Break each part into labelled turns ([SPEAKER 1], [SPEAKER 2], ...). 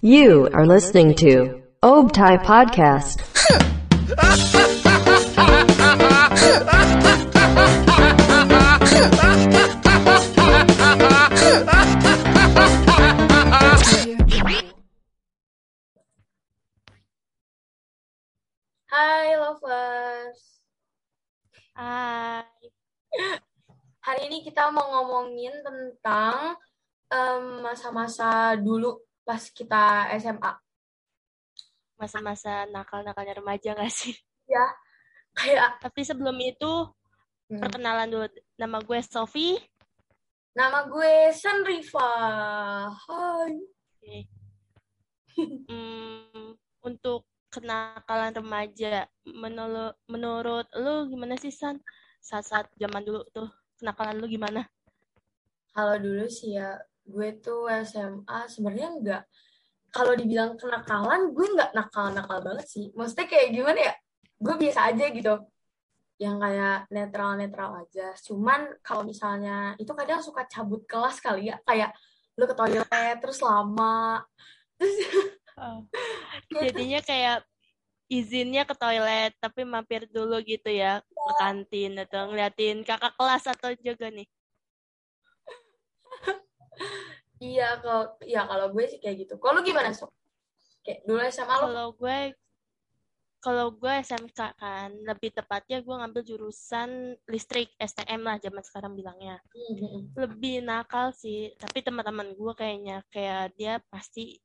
[SPEAKER 1] You are listening to Obtai Podcast.
[SPEAKER 2] Hai lovers.
[SPEAKER 3] Hai.
[SPEAKER 2] Hari ini kita mau ngomongin tentang masa-masa dulu pas kita SMA.
[SPEAKER 3] Masa-masa nakal-nakalnya remaja gak sih?
[SPEAKER 2] Ya, kayak
[SPEAKER 3] Tapi sebelum itu,
[SPEAKER 2] hmm,
[SPEAKER 3] perkenalan dulu. Nama gue Sofi.
[SPEAKER 2] nama gue Sanrifa. Hai.
[SPEAKER 3] Oke. Hmm, untuk kenakalan remaja, menurut, menurut lu gimana sih, San? Saat-saat zaman dulu tuh, kenakalan lu gimana?
[SPEAKER 2] Kalau dulu sih ya, gue tuh SMA sebenarnya enggak. Kalau dibilang kenakalan, gue nggak nakal-nakal banget sih. Maksudnya kayak gimana ya? Gue biasa aja gitu. Yang kayak netral-netral aja. Cuman kalau misalnya, itu kadang suka cabut kelas kali ya. Kayak lu ke toilet, terus lama. Terus
[SPEAKER 3] Oh. Jadinya kayak izinnya ke toilet, tapi mampir dulu gitu ya, ke kantin atau ngeliatin kakak kelas atau juga nih.
[SPEAKER 2] Iya, kalau ya kalau gue sih kayak gitu. Kalau lu gimana, Sob? Kayak dulu SMA lu?
[SPEAKER 3] Kalau gue kalau gue SMK kan, lebih tepatnya gue ngambil jurusan listrik STM lah zaman sekarang bilangnya.
[SPEAKER 2] Hmm,
[SPEAKER 3] Lebih nakal sih, tapi teman-teman gue kayaknya kayak dia pasti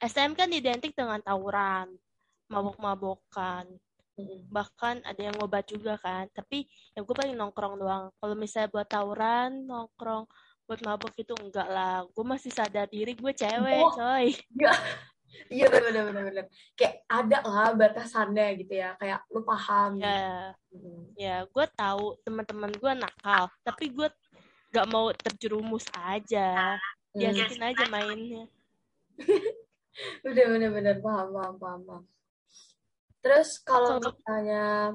[SPEAKER 3] STM kan identik dengan tawuran, mabok-mabokan.
[SPEAKER 2] hmm.
[SPEAKER 3] Bahkan ada yang ngobat juga kan, tapi ya gue paling nongkrong doang. Kalau misalnya buat tawuran, nongkrong buat mabok itu enggak lah. Gue masih sadar diri gue cewek,
[SPEAKER 2] Oh.
[SPEAKER 3] coy.
[SPEAKER 2] Iya bener bener bener. Kayak ada lah batasannya gitu ya. Kayak lu paham.
[SPEAKER 3] Ya,
[SPEAKER 2] Hmm.
[SPEAKER 3] ya gue tahu teman-teman gue nakal, tapi gue gak mau terjerumus aja.
[SPEAKER 2] Hmm.
[SPEAKER 3] Biasain aja mainnya.
[SPEAKER 2] Bener bener bener paham paham paham. paham. Terus kalau misalnya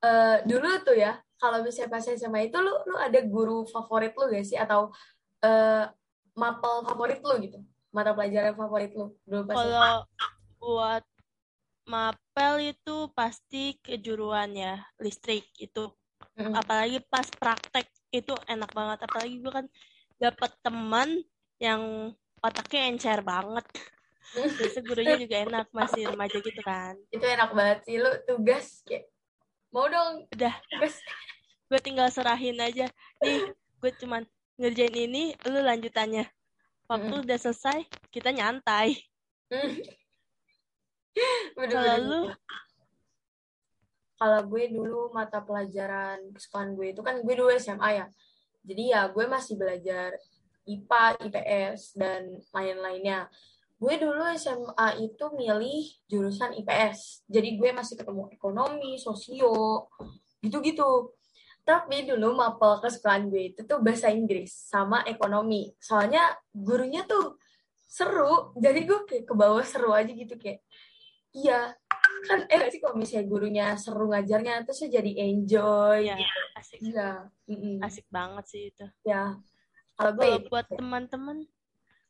[SPEAKER 2] eh, dulu tuh ya, kalau misalnya pas SMA itu lu lu ada guru favorit lu gak sih atau eh, mapel favorit lu gitu? Mata pelajaran favorit lu dulu pas?
[SPEAKER 3] Kalau buat mapel itu pasti kejuruan ya, listrik itu.
[SPEAKER 2] Mm.
[SPEAKER 3] Apalagi pas praktek itu enak banget. Apalagi gue kan dapat teman yang otaknya encer banget. Biasa gurunya juga enak, masih remaja gitu kan.
[SPEAKER 2] Itu enak banget sih lu tugas kayak mau dong
[SPEAKER 3] Udah,
[SPEAKER 2] tugas.
[SPEAKER 3] Gue tinggal serahin aja. Nih, gue cuman ngerjain ini, lu lanjutannya. Waktu udah selesai, kita nyantai.
[SPEAKER 2] Hmm.
[SPEAKER 3] Kalau lu.
[SPEAKER 2] Kalau gue dulu mata pelajaran kesukaan gue itu kan gue dulu SMA ya. Jadi ya gue masih belajar IPA, IPS, dan lain-lainnya. Gue dulu SMA itu milih jurusan IPS. Jadi gue masih ketemu ekonomi, sosio, gitu-gitu. Tapi dulu mapel kesukaan gue itu tuh bahasa Inggris sama ekonomi. Soalnya gurunya tuh seru. Jadi gue kayak ke bawah seru aja gitu kayak. Iya, kan eh sih kalau misalnya gurunya seru ngajarnya terus saya jadi enjoy
[SPEAKER 3] ya
[SPEAKER 2] gitu.
[SPEAKER 3] asik,
[SPEAKER 2] Iya, mm-mm.
[SPEAKER 3] asik banget sih itu.
[SPEAKER 2] ya. Kalau gue ya,
[SPEAKER 3] buat teman-teman,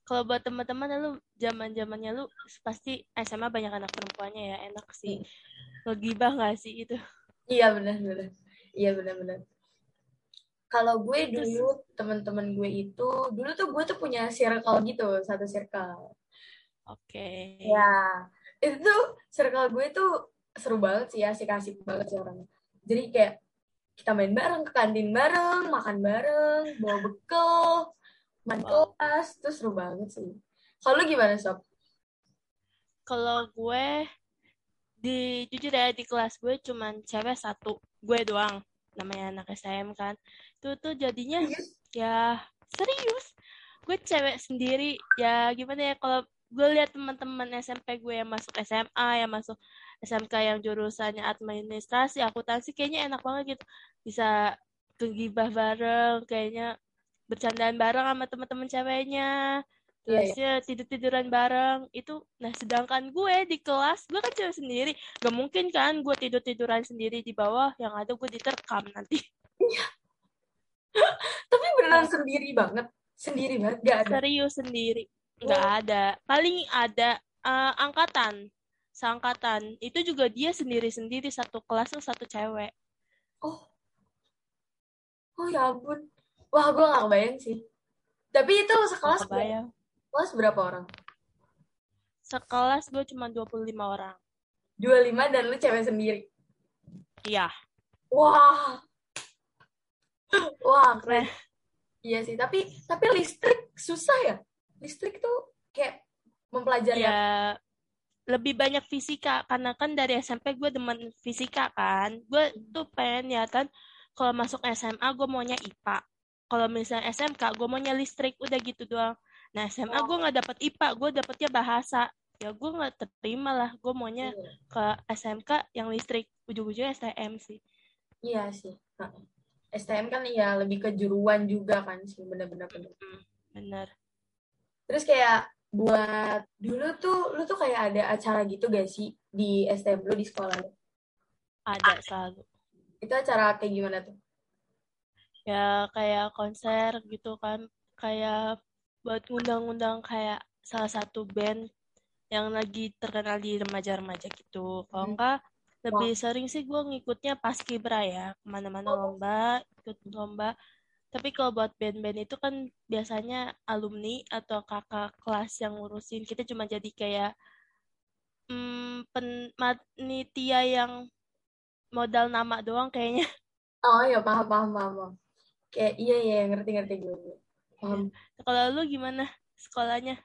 [SPEAKER 3] kalau buat teman-teman lu zaman zamannya lu pasti SMA banyak anak perempuannya ya enak sih. Ngegibah nggak sih itu?
[SPEAKER 2] iya benar benar. Iya benar benar. Kalau gue dulu teman-teman gue itu dulu tuh gue tuh punya circle gitu, satu circle.
[SPEAKER 3] Oke.
[SPEAKER 2] Ya, itu tuh circle gue tuh seru banget sih, asik-asik banget sih orangnya. Jadi kayak kita main bareng, ke kantin bareng, makan bareng, bawa bekal, main
[SPEAKER 3] Wow.
[SPEAKER 2] kelas, itu seru banget sih. Kalau gimana, Sob?
[SPEAKER 3] Kalau gue di jujur ya di kelas gue cuman cewek satu, gue doang. Namanya anak SM kan. Itu tuh jadinya ya serius. Gue cewek sendiri ya gimana ya kalau gue lihat teman-teman SMP gue yang masuk SMA, yang masuk SMK yang jurusannya administrasi, akuntansi kayaknya enak banget gitu. Bisa kegibah bareng, kayaknya bercandaan bareng sama teman-teman ceweknya.
[SPEAKER 2] Iya,
[SPEAKER 3] Terus ya tidur-tiduran bareng. Itu nah sedangkan gue di kelas, gue kan cewek sendiri. Gak mungkin kan gue tidur-tiduran sendiri di bawah, yang ada gue diterkam nanti.
[SPEAKER 2] Tapi beneran sendiri banget. sendiri banget gak ada.
[SPEAKER 3] Serius sendiri. Nggak ada. Paling ada uh, angkatan. Seangkatan. Itu juga dia sendiri-sendiri satu kelas tuh satu cewek.
[SPEAKER 2] Oh. Oh ya ampun. Wah gue gak kebayang sih. Tapi itu sekelas
[SPEAKER 3] Nggak kebayang.
[SPEAKER 2] Kelas berapa orang?
[SPEAKER 3] Sekelas gue cuma 25 orang.
[SPEAKER 2] 25 dan lu cewek sendiri?
[SPEAKER 3] Iya.
[SPEAKER 2] Wah. Wah keren. iya sih tapi tapi listrik susah ya? Listrik tuh kayak mempelajari apa?
[SPEAKER 3] ya lebih banyak fisika karena kan dari SMP gue demen fisika kan. Gue tuh pengen ya kan kalau masuk SMA gue maunya IPA kalau misalnya SMK gue maunya listrik. Udah gitu doang nah SMA gue nggak dapet IPA gue dapetnya bahasa ya gue nggak terima lah gue maunya
[SPEAKER 2] Iya.
[SPEAKER 3] ke SMK yang listrik ujung-ujungnya STM sih
[SPEAKER 2] Iya sih. STM kan ya lebih kejuruan juga kan sih bener-bener bener.
[SPEAKER 3] bener
[SPEAKER 2] Terus kayak buat dulu tuh lu tuh kayak ada acara gitu gak sih di STM lu di sekolah
[SPEAKER 3] ada selalu
[SPEAKER 2] Itu acara kayak gimana tuh?
[SPEAKER 3] ya kayak konser gitu kan kayak buat ngundang-ngundang kayak salah satu band yang lagi terkenal di remaja-remaja gitu kalau
[SPEAKER 2] Hmm.
[SPEAKER 3] enggak lebih sering sih gue ngikutnya paskibra ya ke mana-mana lomba ikut lomba tapi kalau buat band-band itu kan biasanya alumni atau kakak kelas yang ngurusin kita cuma jadi kayak hmm, pen panitia yang modal nama doang kayaknya
[SPEAKER 2] Oh ya paham paham paham. paham. Kayak iya iya ngerti ngerti gue. Paham.
[SPEAKER 3] kalau lu gimana sekolahnya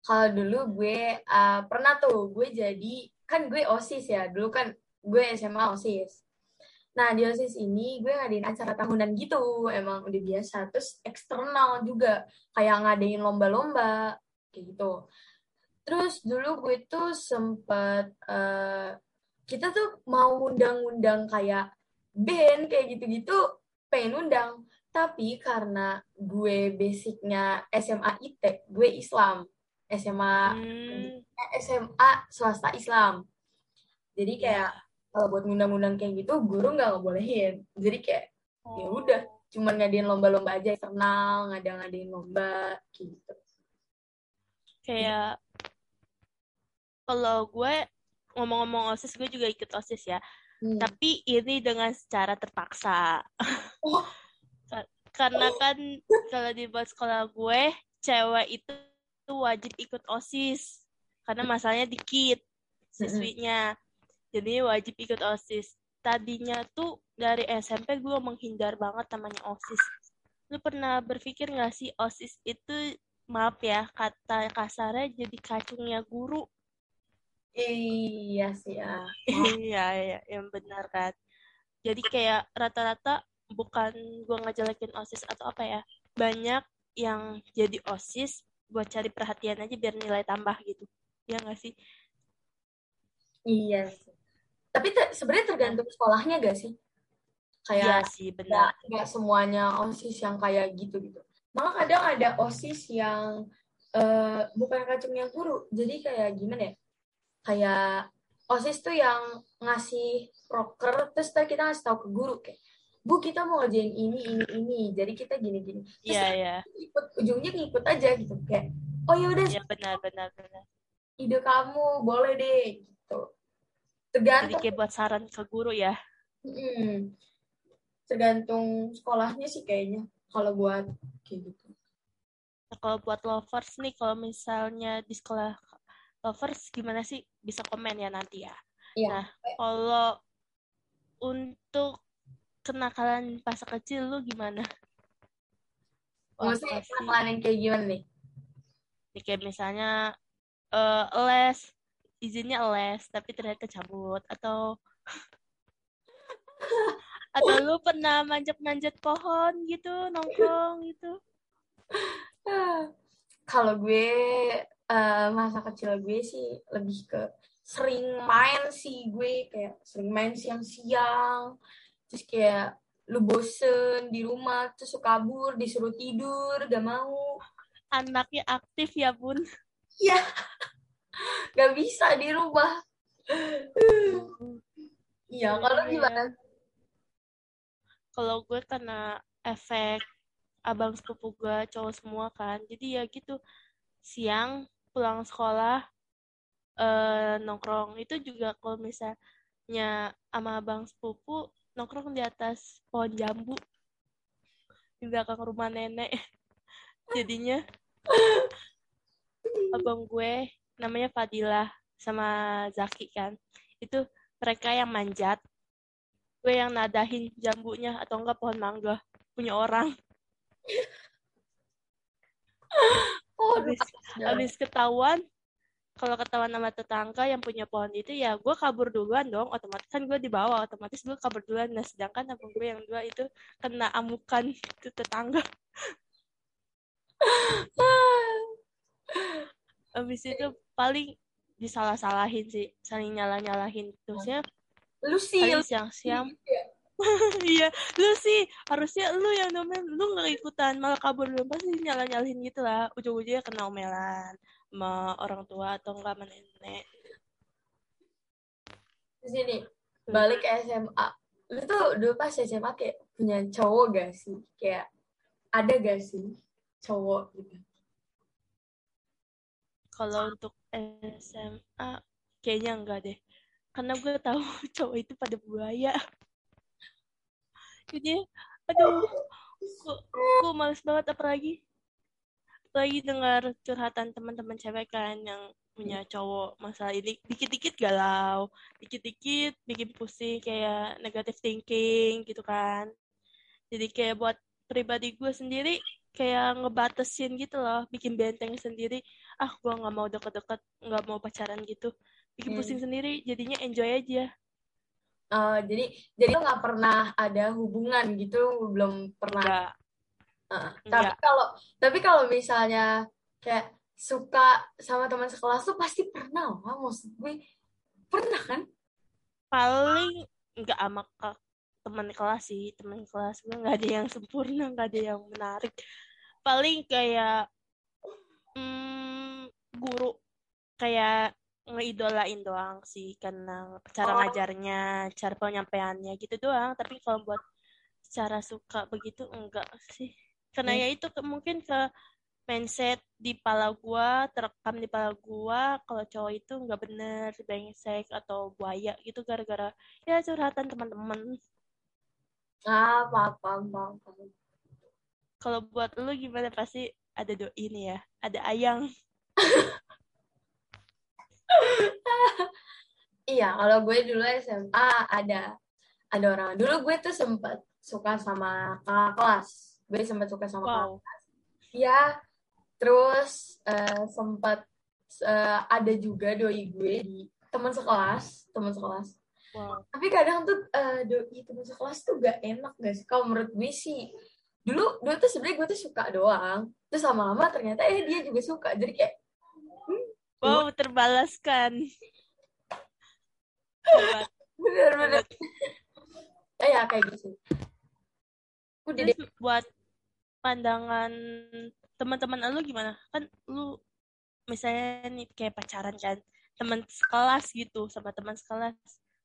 [SPEAKER 2] Kalau dulu gue uh, pernah tuh gue jadi kan gue OSIS ya. Dulu kan gue SMA OSIS. Nah, di OSIS ini gue ngadain acara tahunan gitu. Emang udah biasa. Terus eksternal juga kayak ngadain lomba-lomba kayak gitu. Terus dulu gue tuh sempet uh, kita tuh mau undang-undang kayak band kayak gitu-gitu pengen undang. Tapi karena gue basicnya SMA IT, gue Islam. SMA
[SPEAKER 3] Hmm,
[SPEAKER 2] eh, SMA swasta Islam. Jadi kayak kalau buat ngundang-ngundang kayak gitu guru nggak ngebolehin. Jadi kayak ya udah cuman ngadain lomba-lomba aja eksternal, ngada-ngadain lomba gitu.
[SPEAKER 3] kayak kalau gue ngomong-ngomong OSIS gue juga ikut OSIS ya
[SPEAKER 2] Hmm.
[SPEAKER 3] tapi ini dengan secara terpaksa
[SPEAKER 2] Oh.
[SPEAKER 3] Ka- karena kan kalau di buat sekolah gue cewek itu wajib ikut OSIS. Karena masalahnya dikit siswinya. Jadi wajib ikut OSIS. Tadinya tuh dari SMP gue menghindar banget namanya OSIS. Lu pernah berpikir nggak sih OSIS itu maaf ya kata kasarnya jadi kacungnya guru?
[SPEAKER 2] Iya sih ya.
[SPEAKER 3] iya iya yang benar kan? Jadi kayak rata-rata bukan gue ngejelekin osis atau apa ya banyak yang jadi osis buat cari perhatian aja biar nilai tambah gitu ya nggak sih
[SPEAKER 2] Iya sih. Tapi te- sebenarnya tergantung sekolahnya gak sih?
[SPEAKER 3] iya
[SPEAKER 2] Kayak
[SPEAKER 3] sih
[SPEAKER 2] nggak
[SPEAKER 3] benar
[SPEAKER 2] nggak semuanya osis yang kayak gitu gitu. Malah kadang ada osis yang eh, bukan kacungnya guru. Jadi kayak gimana ya? Kayak osis tuh yang ngasih proker terus kita ngasih tahu ke guru kayak bu kita mau ngerjain ini ini ini. Jadi kita gini gini terus
[SPEAKER 3] iya iya.
[SPEAKER 2] ikut ujungnya ngikut aja gitu. Kayak oh ya udah
[SPEAKER 3] iya benar benar benar.
[SPEAKER 2] ide kamu boleh deh gitu.
[SPEAKER 3] Jadi
[SPEAKER 2] tergantung
[SPEAKER 3] kayak buat saran ke guru ya.
[SPEAKER 2] Mm, tergantung sekolahnya sih kayaknya kalau buat kayak gitu.
[SPEAKER 3] Nah, kalau buat lovers nih kalau misalnya di sekolah lovers gimana sih? Bisa komen ya nanti ya.
[SPEAKER 2] Iya.
[SPEAKER 3] nah kalau untuk kenakalan pas kecil lu gimana?
[SPEAKER 2] Maksudnya kenakalan yang kayak gimana nih?
[SPEAKER 3] Ya, kayak misalnya eh, les. Izinnya les tapi ternyata cabut. Atau atau lu pernah manjat-manjat pohon gitu nongkrong gitu?
[SPEAKER 2] Kalau gue eh, masa kecil gue sih lebih ke sering main sih gue. Kayak sering main siang-siang terus kayak lu bosen di rumah terus suka kabur disuruh tidur gak mau
[SPEAKER 3] anaknya aktif ya bun
[SPEAKER 2] Iya. Gak bisa di rumah. Iya, kalau
[SPEAKER 3] Iya.
[SPEAKER 2] gimana?
[SPEAKER 3] kalau gue kena efek abang sepupu gue cowok semua kan jadi ya gitu siang pulang sekolah eh nongkrong itu juga kalau misalnya sama abang sepupu nongkrong di atas pohon jambu. Di belakang rumah nenek. Jadinya abang gue namanya Fadilah sama Zaki kan. Itu mereka yang manjat. Gue yang nadahin jambunya atau enggak pohon mangga. Punya orang.
[SPEAKER 2] Oh,
[SPEAKER 3] habis habis ketahuan kalau ketahuan sama tetangga yang punya pohon itu ya gue kabur duluan dong otomatis. Kan gue di bawah otomatis gue kabur duluan. Nah sedangkan abang gue yang dua itu kena amukan itu tetangga. Habis itu paling disalah-salahin sih saling nyalah-nyalahin. Terusnya
[SPEAKER 2] lu sih
[SPEAKER 3] paling
[SPEAKER 2] lu
[SPEAKER 3] siang-siang.
[SPEAKER 2] Iya.
[SPEAKER 3] lu sih harusnya lu yang nomen lu nggak ikutan malah kabur dulu pasti nyalah-nyalahin gitu lah. Ujung-ujungnya kena omelan sama orang tua atau enggak sama nenek.
[SPEAKER 2] Di sini balik ke SMA lu tuh dulu pas SMA kayak punya cowok gak sih? Kayak ada gak sih cowok gitu?
[SPEAKER 3] Kalau untuk SMA kayaknya enggak deh. Karena gue tahu cowok itu pada buaya. Jadi aduh gue, gue males banget apalagi apalagi dengar curhatan teman-teman cewek kan yang punya cowok masalah ini dikit-dikit galau dikit-dikit bikin pusing kayak negative thinking gitu kan. Jadi kayak buat pribadi gue sendiri kayak ngebatasin gitu loh bikin benteng sendiri. Ah gue nggak mau deket-deket nggak mau pacaran gitu. Bikin
[SPEAKER 2] Hmm.
[SPEAKER 3] pusing sendiri jadinya enjoy aja.
[SPEAKER 2] Eh, jadi jadi lu nggak pernah ada hubungan gitu belum pernah
[SPEAKER 3] enggak
[SPEAKER 2] Heeh. tapi kalau tapi kalau misalnya kayak suka sama teman sekelas tuh pasti pernah lah maksud gue. Pernah kan?
[SPEAKER 3] Paling nggak sama ke- teman kelas sih teman kelas gue nggak ada yang sempurna nggak ada yang menarik. Paling kayak hmm, guru kayak ngeidolain doang sih karena cara
[SPEAKER 2] Oh.
[SPEAKER 3] ngajarnya cara penyampaiannya gitu doang. Tapi kalau buat secara suka begitu enggak sih karena
[SPEAKER 2] Hmm.
[SPEAKER 3] ya itu ke- mungkin ke mindset di pala gua terekam di pala gua kalau cowok itu nggak bener brengsek atau buaya gitu gara-gara ya curhatan teman-teman.
[SPEAKER 2] Ah paham paham paham, paham.
[SPEAKER 3] kalau buat lu gimana? Pasti ada do ini ya ada ayang.
[SPEAKER 2] Iya kalau gue dulu SMA ada ada orang. Dulu gue tuh sempat suka sama kakak kelas gue sempat suka sama kakak
[SPEAKER 3] wow
[SPEAKER 2] Iya, terus eh, sempat eh, ada juga doi gue di teman sekelas, teman sekelas.
[SPEAKER 3] wow
[SPEAKER 2] Tapi kadang tuh eh, doi teman sekelas tuh gak enak gak sih? Kalau menurut gue sih, dulu dulu tuh sebenarnya gue tuh suka doang. Terus lama-lama ternyata eh dia juga suka. Jadi kayak
[SPEAKER 3] wow terbalaskan Hebat.
[SPEAKER 2] bener-bener. Eh ya kayak gitu. Udah deh.
[SPEAKER 3] Buat pandangan teman-teman lu gimana? Kan lu misalnya nih kayak pacaran kan, teman sekelas gitu sama teman sekelas.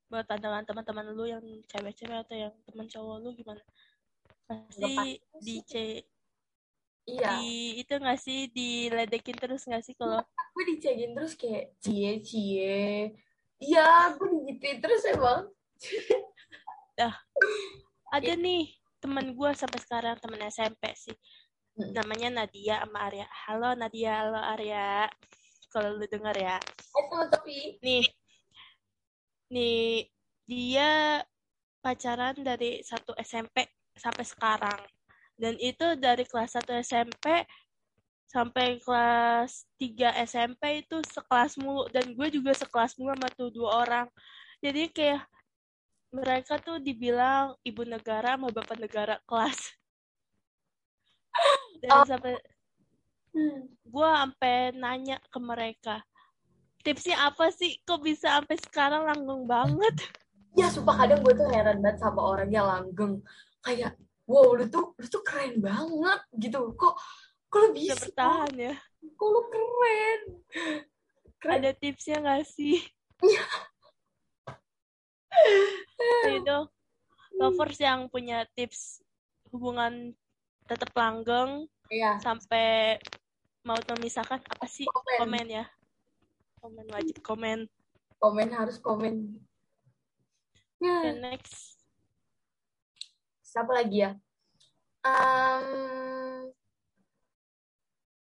[SPEAKER 3] Buat pandangan teman-teman lu yang cewek-cewek atau yang teman cowok lu gimana? Pasti di. C-
[SPEAKER 2] Iya,
[SPEAKER 3] di itu nggak sih diledekin terus nggak sih kalau
[SPEAKER 2] gue dicegin terus kayak cie cie. Iya, gue digituin terus emang.
[SPEAKER 3] ada nih teman gua sampai sekarang teman SMP sih
[SPEAKER 2] Hmm.
[SPEAKER 3] namanya Nadia sama Arya. Halo Nadia, halo Arya. Kalau lu denger ya.
[SPEAKER 2] Eh teman tapi
[SPEAKER 3] Nih, nih dia pacaran dari satu SMP sampai sekarang. Dan itu dari kelas 1 SMP sampai kelas 3 SMP itu sekelas mulu. Dan gue juga sekelas mulu sama tuh dua orang. Jadi kayak mereka tuh dibilang ibu negara sama bapak negara kelas. Dan
[SPEAKER 2] Oh.
[SPEAKER 3] sampai
[SPEAKER 2] Hmm.
[SPEAKER 3] gue sampai nanya ke mereka tipsnya apa sih kok bisa sampai sekarang langgeng banget
[SPEAKER 2] Ya sumpah kadang gue tuh heran banget sama orangnya langgeng. Kayak, wow lu tuh, lu tuh keren banget gitu. Kok, kok lu
[SPEAKER 3] bisa
[SPEAKER 2] bisa?
[SPEAKER 3] bertahan ya
[SPEAKER 2] Kok lu keren? Keren.
[SPEAKER 3] ada tipsnya nggak sih itu lovers yang punya tips hubungan tetap langgeng
[SPEAKER 2] Iya.
[SPEAKER 3] sampai mau memisahkan apa sih
[SPEAKER 2] Komen.
[SPEAKER 3] komen ya komen wajib komen
[SPEAKER 2] Komen harus komen. Ya.
[SPEAKER 3] dan next
[SPEAKER 2] siapa lagi ya? Em,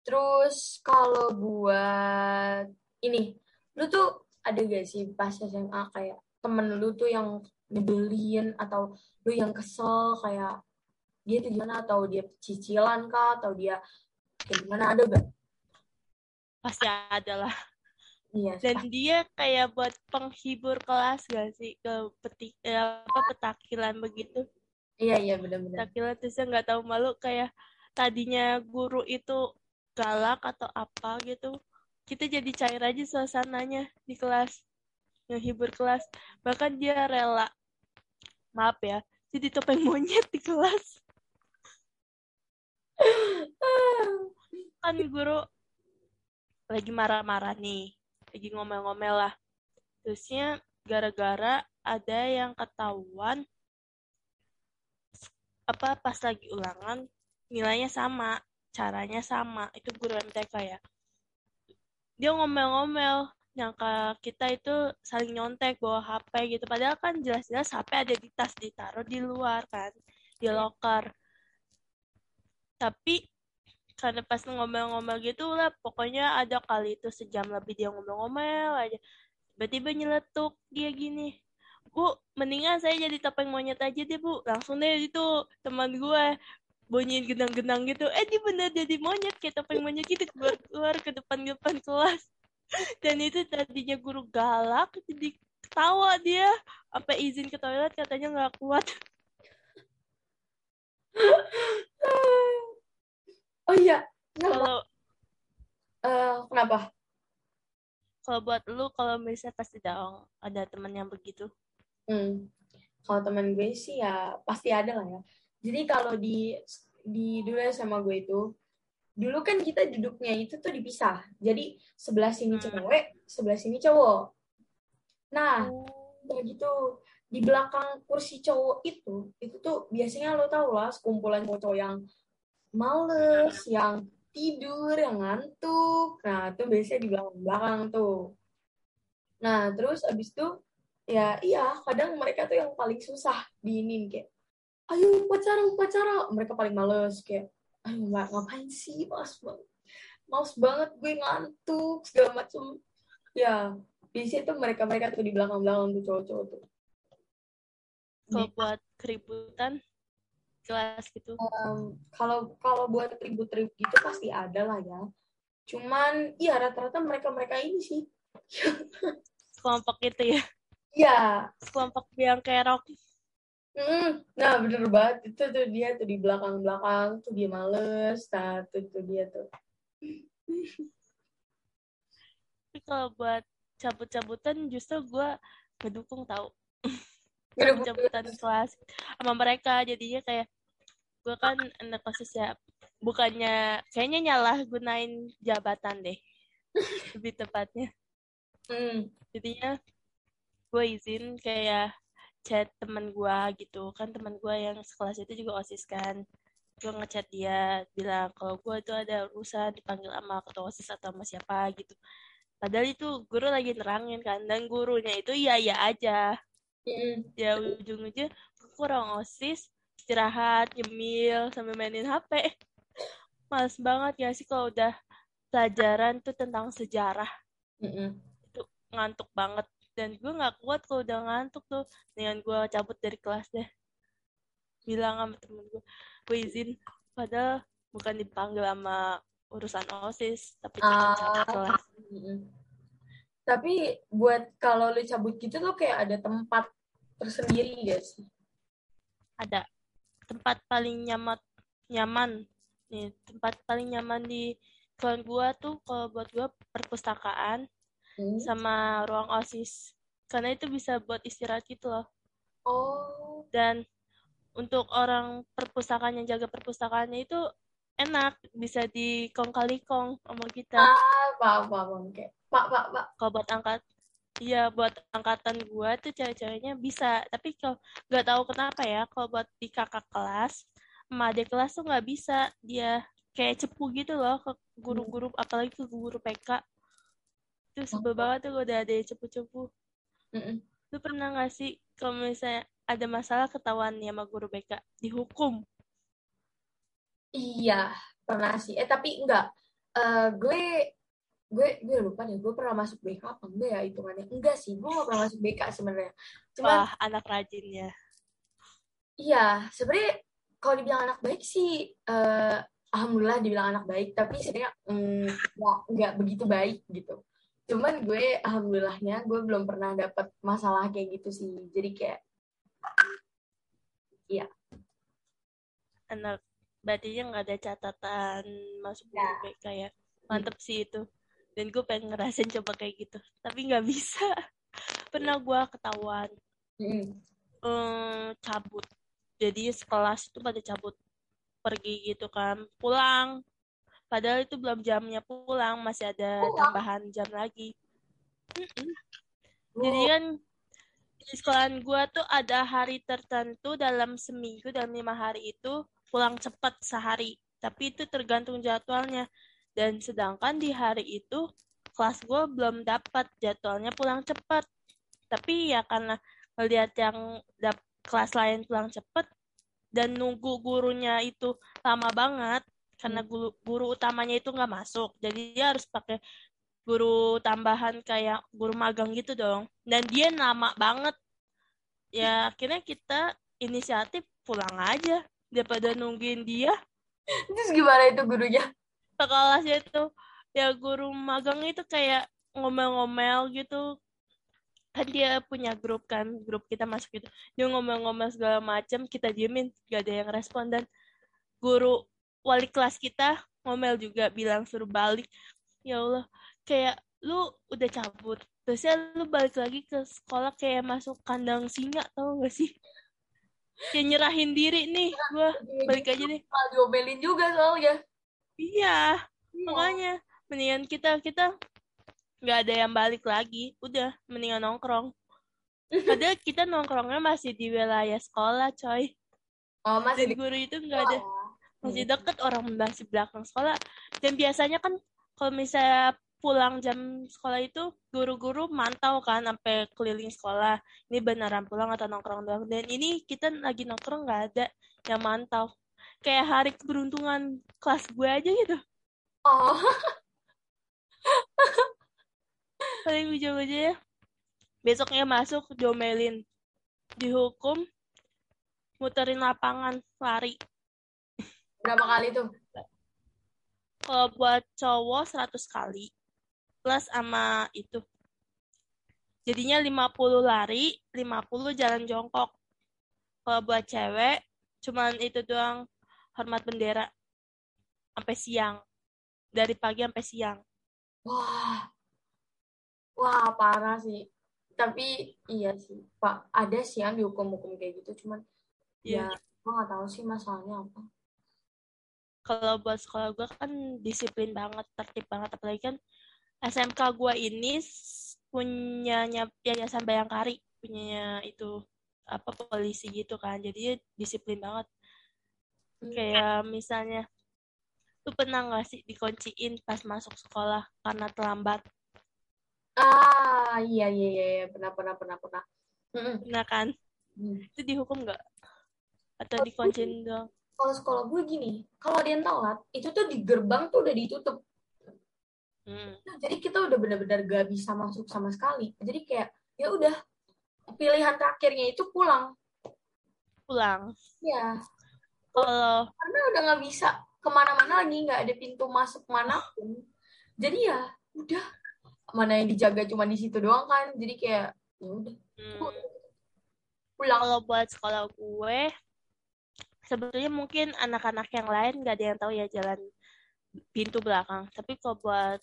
[SPEAKER 2] terus kalau buat ini, lu tuh ada gak sih pas SMA kayak temen lu tuh yang nyebelin atau lu yang kesel kayak dia tuh gimana? Atau dia cicilan kah? Atau dia kayak gimana? Ada gak?
[SPEAKER 3] pasti ada lah.
[SPEAKER 2] Iya,
[SPEAKER 3] dan dia kayak buat penghibur kelas gak sih? Ke petik eh, apa petakilan begitu?
[SPEAKER 2] Iya iya benar-benar.
[SPEAKER 3] petakilan terusnya nggak tahu malu kayak tadinya guru itu galak atau apa gitu kita jadi cair aja suasananya di kelas ngehibur kelas. Bahkan dia rela. Maaf ya jadi topeng monyet di kelas. Kan guru lagi marah-marah nih lagi ngomel-ngomel lah. Terusnya gara-gara ada yang ketahuan apa pas lagi ulangan nilainya sama caranya sama. Itu guru MTK ya. Dia ngomel-ngomel nyangka kita itu saling nyontek bawa HP gitu. Padahal kan jelas-jelas HP ada di tas ditaruh di luar kan di loker tapi karena pas ngomel-ngomel gitu lah pokoknya ada kali itu sejam lebih dia ngomel-ngomel aja. Tiba-tiba nyeletuk dia gini bu mendingan saya jadi topeng monyet aja deh bu. Langsung deh itu teman gue bunyiin genang-genang gitu. Eh dia bener jadi monyet kayak topeng monyet gitu keluar keluar ke depan depan kelas dan itu tadinya guru galak jadi ketawa dia apa izin ke toilet katanya nggak kuat
[SPEAKER 2] Oh iya,
[SPEAKER 3] kalau
[SPEAKER 2] Eh, kenapa?
[SPEAKER 3] kalau buat lu kalau misalnya pasti dong ada teman yang begitu
[SPEAKER 2] Hmm. Kalau teman gue sih ya pasti ada lah ya. Jadi kalau di di dulu sama gue itu, dulu kan kita duduknya itu tuh dipisah. Jadi sebelah sini
[SPEAKER 3] Hmm.
[SPEAKER 2] cewek, sebelah sini cowok. Nah,
[SPEAKER 3] Oh.
[SPEAKER 2] udah gitu di belakang kursi cowok itu, itu tuh biasanya lo tau lah sekumpulan cowok yang males, yang tidur, yang ngantuk. Nah, itu biasanya di belakang-belakang tuh. Nah, terus abis itu ya iya kadang mereka tuh yang paling susah diinin kayak ayo upacara upacara mereka paling males kayak ayo mbak ngapain sih? Mas banget males banget gue ngantuk segala macem. Ya biasanya tuh mereka mereka tuh di belakang belakang tuh cowok-cowok tuh.
[SPEAKER 3] Kalau buat keributan kelas gitu.
[SPEAKER 2] Em, kalau kalau buat ribut-ribut gitu pasti ada lah ya. Cuman iya rata-rata mereka mereka ini sih.
[SPEAKER 3] Kelompok itu ya?
[SPEAKER 2] Iya.
[SPEAKER 3] Kelompok biang kerok
[SPEAKER 2] Mm, nah bener banget. Itu tuh dia tuh di belakang belakang tuh dia males nah tuh, tuh dia tuh.
[SPEAKER 3] Tapi kalau buat cabut-cabutan justru gue ngedukung tau. Cabut-cabutan kelas sama mereka. Jadinya kayak gue kan anak osis ya bukannya kayaknya nyalah gunain jabatan deh. Lebih tepatnya.
[SPEAKER 2] Hmm,
[SPEAKER 3] jadinya gue izin kayak chat teman gue gitu. Kan teman gue yang sekelas itu juga osis kan. Gue ngechat dia bilang kalau gue itu ada urusan dipanggil sama ketua osis atau sama siapa gitu. Padahal itu guru lagi nerangin kan dan gurunya itu iya iya aja.
[SPEAKER 2] Mm,
[SPEAKER 3] ya ujung-ujung gue kurang osis istirahat nyemil sambil mainin hp males banget ya sih kalau udah pelajaran tuh tentang sejarah?
[SPEAKER 2] Mm, mm.
[SPEAKER 3] ngantuk banget dan gue nggak kuat kalau udah ngantuk tuh dengan gue cabut dari kelas deh bilang sama temen gue gue izin padahal bukan dipanggil sama urusan osis tapi
[SPEAKER 2] Ah.
[SPEAKER 3] cabut kelas.
[SPEAKER 2] Tapi buat kalau lu cabut gitu tuh kayak ada tempat tersendiri gak sih?
[SPEAKER 3] ada tempat paling nyaman nyaman nih tempat paling nyaman di kawan gue tuh kalau buat gue perpustakaan
[SPEAKER 2] Hmm?
[SPEAKER 3] sama ruang osis. Karena itu bisa buat istirahat gitu loh.
[SPEAKER 2] Oh,
[SPEAKER 3] dan untuk orang perpustakaan yang jaga perpustakaannya itu enak bisa di kong kali kong sama kita.
[SPEAKER 2] Ah, paham, paham, paham. Kayak, pak, pak, pak.
[SPEAKER 3] kalau buat angkat iya buat angkatan gua tuh cewek-ceweknya bisa. Tapi kalau nggak tahu kenapa ya kalau buat di kakak kelas sama adik kelas tuh nggak bisa. Dia kayak cepu gitu loh ke guru-guru apalagi ke guru PK itu sebel banget tuh kalau udah ada yang cepu-cepu
[SPEAKER 2] Mm-mm.
[SPEAKER 3] lu pernah nggak sih kalau misalnya ada masalah ketahuan nih sama guru BK dihukum
[SPEAKER 2] Iya, pernah sih. Eh tapi enggak. Eh gue gue gue lupa deh. Gue pernah masuk BK apa enggak ya hitungannya? Enggak sih. Gue gak pernah masuk BK sebenarnya. Cuman
[SPEAKER 3] wah anak rajin ya
[SPEAKER 2] iya, sebenarnya kalau dibilang anak baik sih eh alhamdulillah dibilang anak baik, tapi sebenarnya mm, nggak nggak begitu baik gitu. Cuman gue alhamdulillahnya gue belum pernah dapet masalah kayak gitu sih. Jadi kayak
[SPEAKER 3] anak berarti nggak ada catatan masuk
[SPEAKER 2] Ya.
[SPEAKER 3] BK ya? Mantep sih itu. Dan gue pengen ngerasain coba kayak gitu. Tapi nggak bisa. Pernah gue ketahuan.
[SPEAKER 2] Mm,
[SPEAKER 3] eh, cabut. Jadi sekelas itu pada cabut pergi gitu kan. Pulang padahal itu belum jamnya pulang masih ada
[SPEAKER 2] Pulang?
[SPEAKER 3] tambahan jam lagi. Mm-mm. jadi kan di sekolahan gue tuh ada hari tertentu dalam seminggu dalam lima hari itu pulang cepat sehari. Tapi itu tergantung jadwalnya. Dan sedangkan di hari itu kelas gue belum dapat jadwalnya pulang cepat tapi ya karena melihat yang dap kelas lain pulang cepat dan nunggu gurunya itu lama banget karena guru, guru utamanya itu nggak masuk jadi dia harus pakai guru tambahan kayak guru magang gitu dong. Dan dia lama banget. Ya akhirnya kita inisiatif pulang aja daripada nungguin dia.
[SPEAKER 2] Terus gimana itu gurunya?
[SPEAKER 3] ke kelasnya itu ya guru magang itu kayak ngomel-ngomel gitu. Kan dia punya grup kan grup kita masuk gitu. Dia ngomel-ngomel segala macam kita diemin gak ada yang respon. Dan guru wali kelas kita ngomel juga bilang suruh balik. Ya Allah kayak lu udah cabut terusnya lu balik lagi ke sekolah kayak masuk kandang singa tau gak sih? Kayak nyerahin diri nih gua balik aja deh.
[SPEAKER 2] Malah diomelin juga soalnya.
[SPEAKER 3] iya
[SPEAKER 2] Iya.
[SPEAKER 3] makanya mendingan kita kita nggak ada yang balik lagi. Udah mendingan nongkrong. Padahal kita nongkrongnya masih di wilayah sekolah coy.
[SPEAKER 2] Oh, masih
[SPEAKER 3] dan
[SPEAKER 2] di
[SPEAKER 3] guru itu nggak ada masih deket orang masih belakang sekolah. Dan biasanya kan kalau misalnya pulang jam sekolah itu guru-guru mantau kan sampai keliling sekolah. Ini beneran pulang atau nongkrong doang. Dan ini kita lagi nongkrong nggak ada yang mantau. Kayak hari keberuntungan kelas gue aja gitu.
[SPEAKER 2] Oh,
[SPEAKER 3] paling ujung-ujungnya besoknya masuk diomelin. Dihukum muterin lapangan lari
[SPEAKER 2] berapa kali tuh?
[SPEAKER 3] kalau buat cowok 100 kali plus sama itu jadinya 50 lari 50 jalan jongkok kalau buat cewek cuman itu doang hormat bendera sampai siang dari pagi sampai siang
[SPEAKER 2] Wah, wah parah sih. Tapi iya sih, Pak. Ada sih yang dihukum-hukum kayak gitu, cuman
[SPEAKER 3] Iya.
[SPEAKER 2] ya gue nggak tahu sih masalahnya apa.
[SPEAKER 3] Kalau buat sekolah gue kan disiplin banget tertib banget apalagi kan SMK gue ini punyanya yayasan Bayangkari punyanya itu apa polisi gitu kan jadi dia disiplin banget kayak misalnya lu pernah nggak sih dikunciin pas masuk sekolah karena terlambat
[SPEAKER 2] Ah, iya iya iya, iya. pernah pernah pernah pernah. Mm-mm.
[SPEAKER 3] nah kan
[SPEAKER 2] Hmm.
[SPEAKER 3] itu dihukum nggak atau dikunciin doang
[SPEAKER 2] Kalau sekolah gue gini, kalau ada yang telat, itu tuh di gerbang tuh udah ditutup.
[SPEAKER 3] hmm.
[SPEAKER 2] Nah, Jadi kita udah benar-benar gak bisa masuk sama sekali. Jadi kayak ya udah pilihan terakhirnya itu pulang.
[SPEAKER 3] pulang
[SPEAKER 2] Ya,
[SPEAKER 3] kalau
[SPEAKER 2] karena udah nggak bisa ke mana-mana lagi, nggak ada pintu masuk mana pun. Jadi ya udah mana yang dijaga cuma di situ doang kan. Jadi kayak ya udah
[SPEAKER 3] hmm,
[SPEAKER 2] pulang.
[SPEAKER 3] kalau buat sekolah gue sebetulnya mungkin anak-anak yang lain nggak ada yang tahu ya jalan pintu belakang. Tapi kalau buat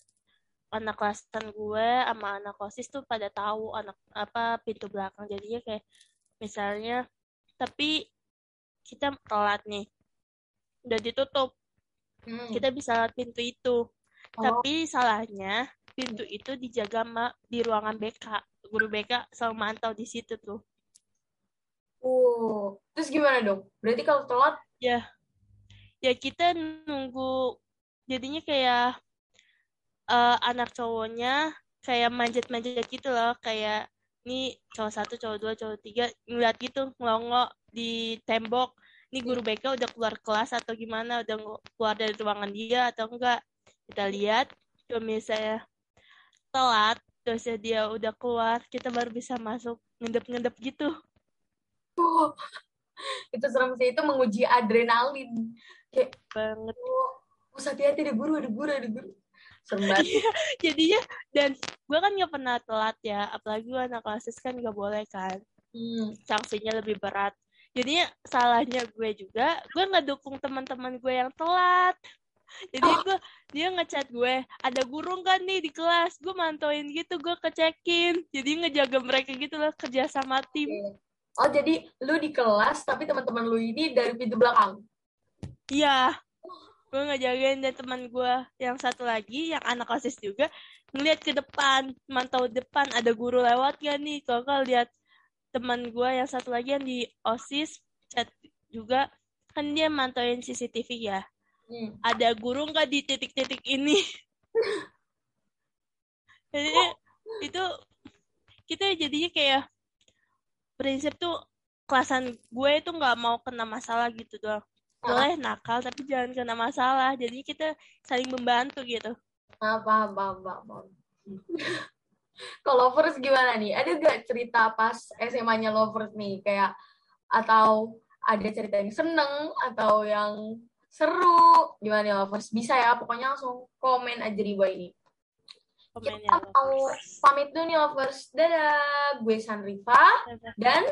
[SPEAKER 3] anak kelasan gue sama anak kosis tuh pada tahu anak apa pintu belakang. Jadinya kayak misalnya tapi kita telat nih udah ditutup
[SPEAKER 2] Hmm.
[SPEAKER 3] kita bisa lewat pintu itu.
[SPEAKER 2] Oh.
[SPEAKER 3] tapi salahnya pintu itu dijaga sama di ruangan BK guru BK selalu mantau di situ tuh
[SPEAKER 2] Oh, terus gimana dong? Berarti kalau telat?
[SPEAKER 3] Ya. Ya kita nunggu jadinya kayak uh, anak cowoknya kayak manjat-manjat gitu loh. Kayak ini cowok satu cowok dua cowok tiga ngeliat gitu ngelongok di tembok. Ini guru BK udah keluar kelas atau gimana? Udah keluar dari ruangan dia atau enggak? Kita lihat kalau misalnya telat terus dia udah keluar kita baru bisa masuk ngedep-ngedep gitu
[SPEAKER 2] itu serem sih itu menguji adrenalin. Kayak
[SPEAKER 3] banget.
[SPEAKER 2] Oh, hati-hati ada guru ada guru ada guru. Serem
[SPEAKER 3] iya, jadinya dan gue kan nggak pernah telat ya apalagi gue anak klasis kan nggak boleh kan.
[SPEAKER 2] Hmm.
[SPEAKER 3] sanksinya lebih berat. Jadinya salahnya gue juga gue nggak dukung teman-teman gue yang telat. Jadi oh. gue dia ngechat gue ada guru kan nih di kelas? Gue mantauin gitu gue kecekin jadi ngejaga mereka gitu loh kerja sama tim
[SPEAKER 2] oh jadi lu di kelas tapi teman-teman lu ini dari pintu belakang?
[SPEAKER 3] Iya. Gue ngejagain dan teman gue yang satu lagi yang anak osis juga ngeliat ke depan mantau depan ada guru lewat gak nih? Kalau lihat teman gue yang satu lagi yang di osis chat juga kan dia mantauin CCTV ya. Hmm. ada guru nggak di titik-titik ini? Jadi itu kita jadinya kayak prinsip tuh kelasan gue itu nggak mau kena masalah gitu doang. Boleh nakal tapi jangan kena masalah. Jadi kita saling membantu gitu.
[SPEAKER 2] Ah, paham paham paham, paham. kalau lovers gimana nih? Ada gak cerita pas SMA-nya lovers nih? Kayak atau ada cerita yang seneng atau yang seru? Gimana nih lovers? Bisa ya pokoknya langsung komen aja di bawah ini
[SPEAKER 3] komen
[SPEAKER 2] kita mau pamit dulu nih lovers. Dadah. Gue Sanrifa dan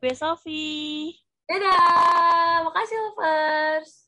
[SPEAKER 3] gue Sofi.
[SPEAKER 2] Dadah, makasih lovers.